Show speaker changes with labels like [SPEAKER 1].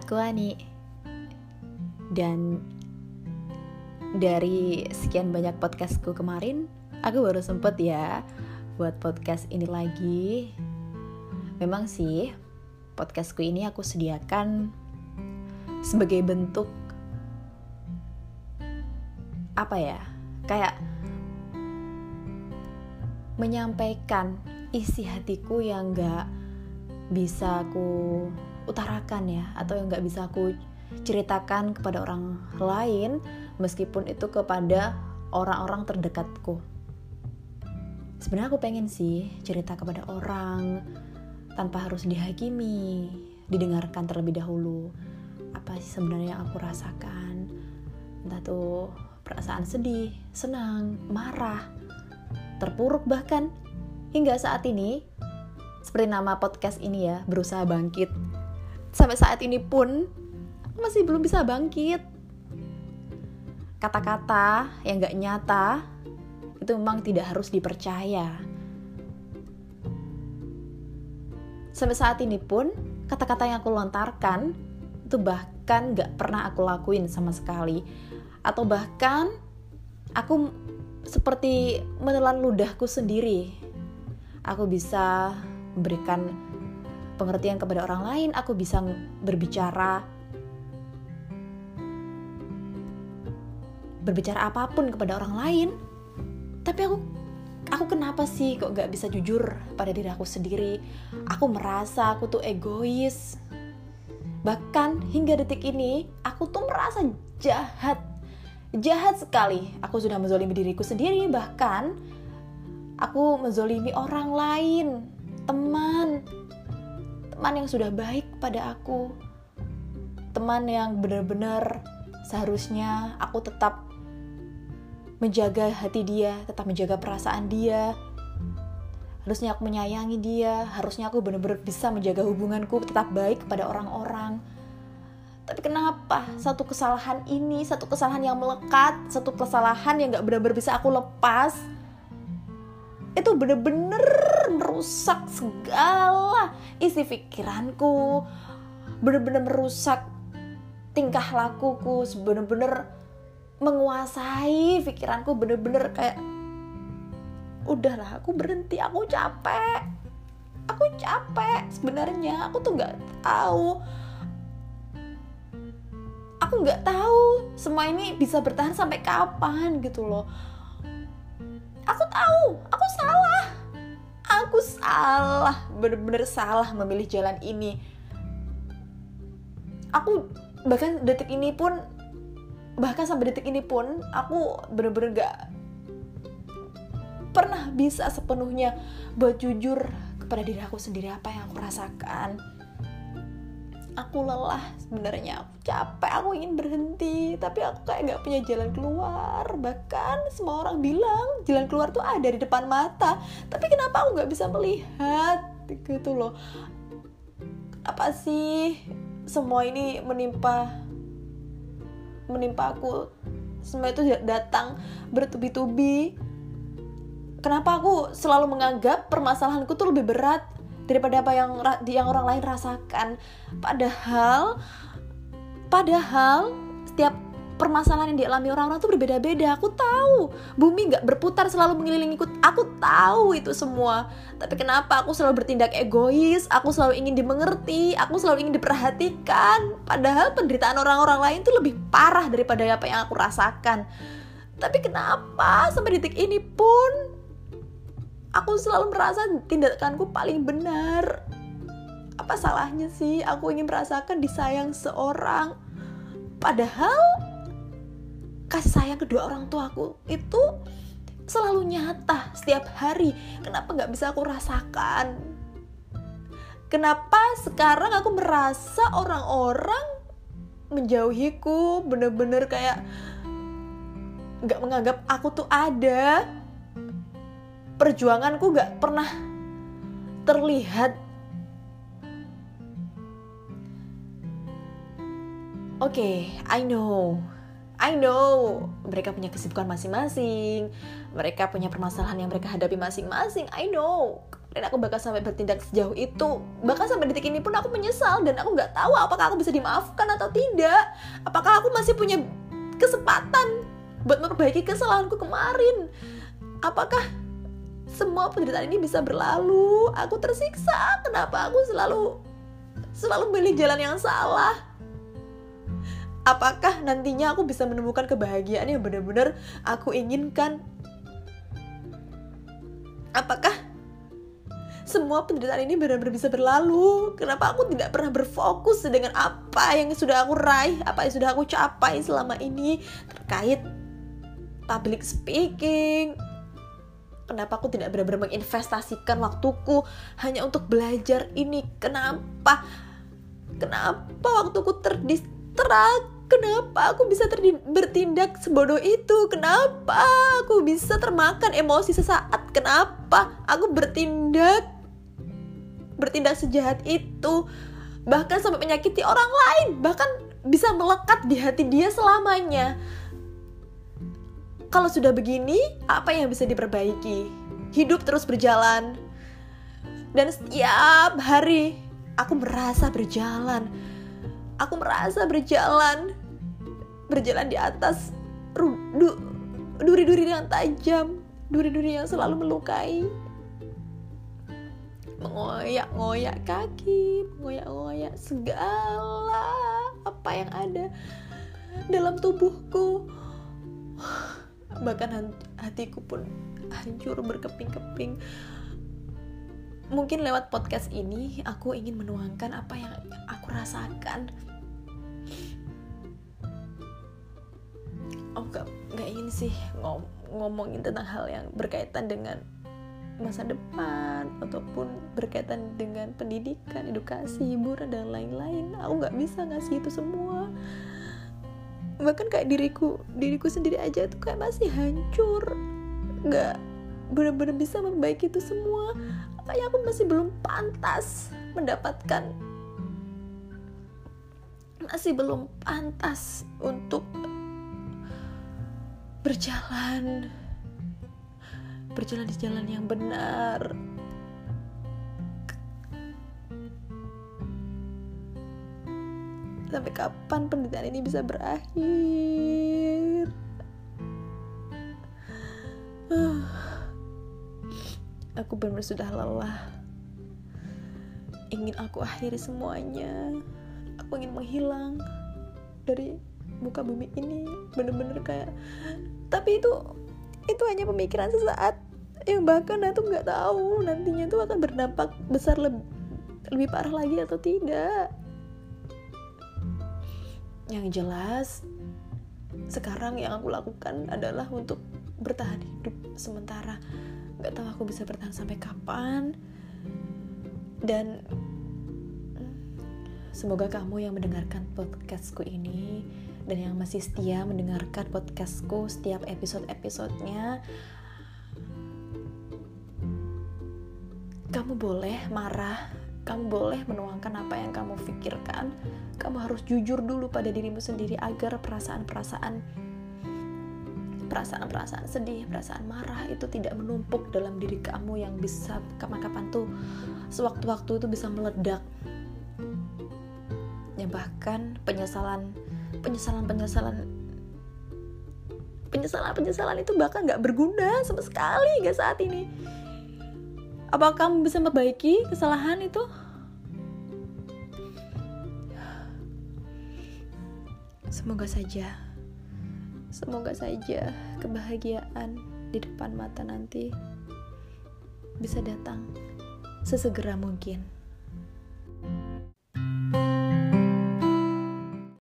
[SPEAKER 1] Aku Ani. Dan dari sekian banyak podcastku kemarin Aku baru sempet ya buat podcast ini lagi. Memang sih podcastku ini aku sediakan sebagai bentuk apa ya? Kayak menyampaikan isi hatiku yang gak bisa aku utarakan ya atau yang nggak bisa aku ceritakan kepada orang lain meskipun itu kepada orang-orang terdekatku. Sebenarnya aku pengen sih cerita kepada orang tanpa harus dihakimi didengarkan terlebih dahulu. Apa sih sebenarnya yang aku rasakan? Entah tuh perasaan sedih senang marah terpuruk bahkan. Hingga saat ini seperti nama podcast ini ya berusaha bangkit sampai saat ini pun masih belum bisa bangkit. Kata-kata yang gak nyata itu memang tidak harus dipercaya. Sampai saat ini pun kata-kata yang aku lontarkan itu bahkan gak pernah aku lakuin sama sekali. Atau bahkan aku seperti menelan ludahku sendiri. Aku bisa memberikan pengertian kepada orang lain, aku bisa berbicara berbicara apa pun kepada orang lain. Tapi aku aku kenapa sih kok gak bisa jujur pada diri aku sendiri? Aku merasa aku tuh egois. Bahkan hingga detik ini aku tuh merasa jahat. Jahat sekali. Aku sudah menzolimi diriku sendiri bahkan aku menzolimi orang lain, teman, teman yang sudah baik pada aku. Teman yang benar-benar seharusnya aku tetap menjaga hati dia tetap menjaga perasaan dia. Harusnya aku menyayangi dia harusnya aku benar-benar bisa menjaga hubunganku tetap baik kepada orang-orang. Tapi kenapa? Satu kesalahan ini satu kesalahan yang melekat satu kesalahan yang gak benar-benar bisa aku lepas itu bener-bener merusak segala isi pikiranku. Bener-bener merusak tingkah lakuku. Bener-bener menguasai pikiranku. Bener-bener kayak udahlah aku berhenti. Aku capek. Aku capek sebenarnya. Aku tuh nggak tahu. Aku nggak tahu semua ini bisa bertahan sampai kapan gitu loh. Aku tahu. Aku aku salah bener-bener salah memilih jalan ini. Aku bahkan detik ini pun bahkan sampai detik ini pun aku bener-bener gak pernah bisa sepenuhnya buat jujur kepada diri aku sendiri apa yang aku rasakan aku lelah sebenarnya. Aku capek aku ingin berhenti tapi aku kayak nggak punya jalan keluar. Bahkan semua orang bilang jalan keluar tuh ada di depan mata. Tapi kenapa aku nggak bisa melihat? Gitu loh. Apa sih semua ini menimpa menimpa aku? Semua itu datang bertubi-tubi. Kenapa aku selalu menganggap permasalahanku tuh lebih berat daripada apa yang yang orang lain rasakan. Padahal padahal setiap permasalahan yang dialami orang-orang tuh berbeda-beda. Aku tahu bumi nggak berputar selalu mengelilingiku. Aku tahu itu semua. Tapi kenapa aku selalu bertindak egois? Aku selalu ingin dimengerti. Aku selalu ingin diperhatikan. Padahal penderitaan orang-orang lain tuh lebih parah daripada apa yang aku rasakan. Tapi kenapa sampai detik ini pun aku selalu merasa tindakanku paling benar. Apa salahnya sih aku ingin merasakan disayang seorang? Padahal kasih sayang kedua orang tuaku itu selalu nyata setiap hari. Kenapa nggak bisa aku rasakan? Kenapa sekarang aku merasa orang-orang menjauhiku? Bener-bener kayak nggak menganggap aku tuh ada perjuanganku gak pernah terlihat Oke, okay, I know. I know. Mereka punya kesibukan masing-masing. Mereka punya permasalahan yang mereka hadapi masing-masing. I know. dan aku bakal sampai bertindak sejauh itu bahkan sampai detik ini pun aku menyesal dan aku nggak tahu apakah aku bisa dimaafkan atau tidak apakah aku masih punya kesempatan buat memperbaiki kesalahanku kemarin apakah semua penderitaan ini bisa berlalu. Aku tersiksa. Kenapa aku selalu selalu milih jalan yang salah? Apakah nantinya aku bisa menemukan kebahagiaan yang benar-benar aku inginkan? Apakah semua penderitaan ini benar-benar bisa berlalu? Kenapa aku tidak pernah berfokus dengan apa yang sudah aku raih apa yang sudah aku capai selama ini terkait public speaking kenapa aku tidak benar-benar menginvestasikan waktuku hanya untuk belajar ini? Kenapa? Kenapa waktuku terdistrak kenapa aku bisa bertindak sebodoh itu? Kenapa aku bisa termakan emosi sesaat? Kenapa aku bertindak bertindak sejahat itu? Bahkan sampai menyakiti orang lain bahkan bisa melekat di hati dia selamanya kalau sudah begini apa yang bisa diperbaiki? Hidup terus berjalan. Dan setiap hari aku merasa berjalan. Aku merasa berjalan. Berjalan di atas duri-duri yang tajam. Duri-duri yang selalu melukai. Mengoyak-ngoyak kaki mengoyak-ngoyak segala apa yang ada dalam tubuhku bahkan hatiku pun hancur berkeping-keping mungkin lewat podcast ini aku ingin menuangkan apa yang aku rasakan oh gak, gak ingin sih ngom ngomongin tentang hal yang berkaitan dengan masa depan ataupun berkaitan dengan pendidikan, edukasi, hiburan dan lain-lain. Aku nggak bisa ngasih itu semua. Bahkan kayak diriku, diriku sendiri aja tuh kayak masih hancur, nggak benar-benar bisa memperbaiki itu semua. Kayak aku masih belum pantas mendapatkan masih belum pantas untuk berjalan berjalan di jalan yang benar sampai kapan penderitaan ini bisa berakhir? Aku benar-benar sudah lelah. Ingin aku akhiri semuanya. Aku ingin menghilang dari muka bumi ini. Bener-bener kayak tapi itu itu hanya pemikiran sesaat. Yang bahkan aku nggak tahu nantinya itu akan berdampak besar lebih lebih parah lagi atau tidak yang jelas sekarang yang aku lakukan adalah untuk bertahan hidup sementara. Nggak tahu aku bisa bertahan sampai kapan. Dan semoga kamu yang mendengarkan podcastku ini dan yang masih setia mendengarkan podcastku setiap episode-episodenya kamu boleh marah kamu boleh menuangkan apa yang kamu pikirkan kamu harus jujur dulu pada dirimu sendiri agar perasaan-perasaan perasaan-perasaan sedih, perasaan marah itu tidak menumpuk dalam diri kamu yang bisa kapan-kapan tuh sewaktu-waktu itu bisa meledak. Ya bahkan penyesalan penyesalan penyesalan penyesalan penyesalan itu bahkan nggak berguna sama sekali nggak saat ini apa kamu bisa memperbaiki kesalahan itu semoga saja semoga saja kebahagiaan di depan mata nanti bisa datang sesegera mungkin.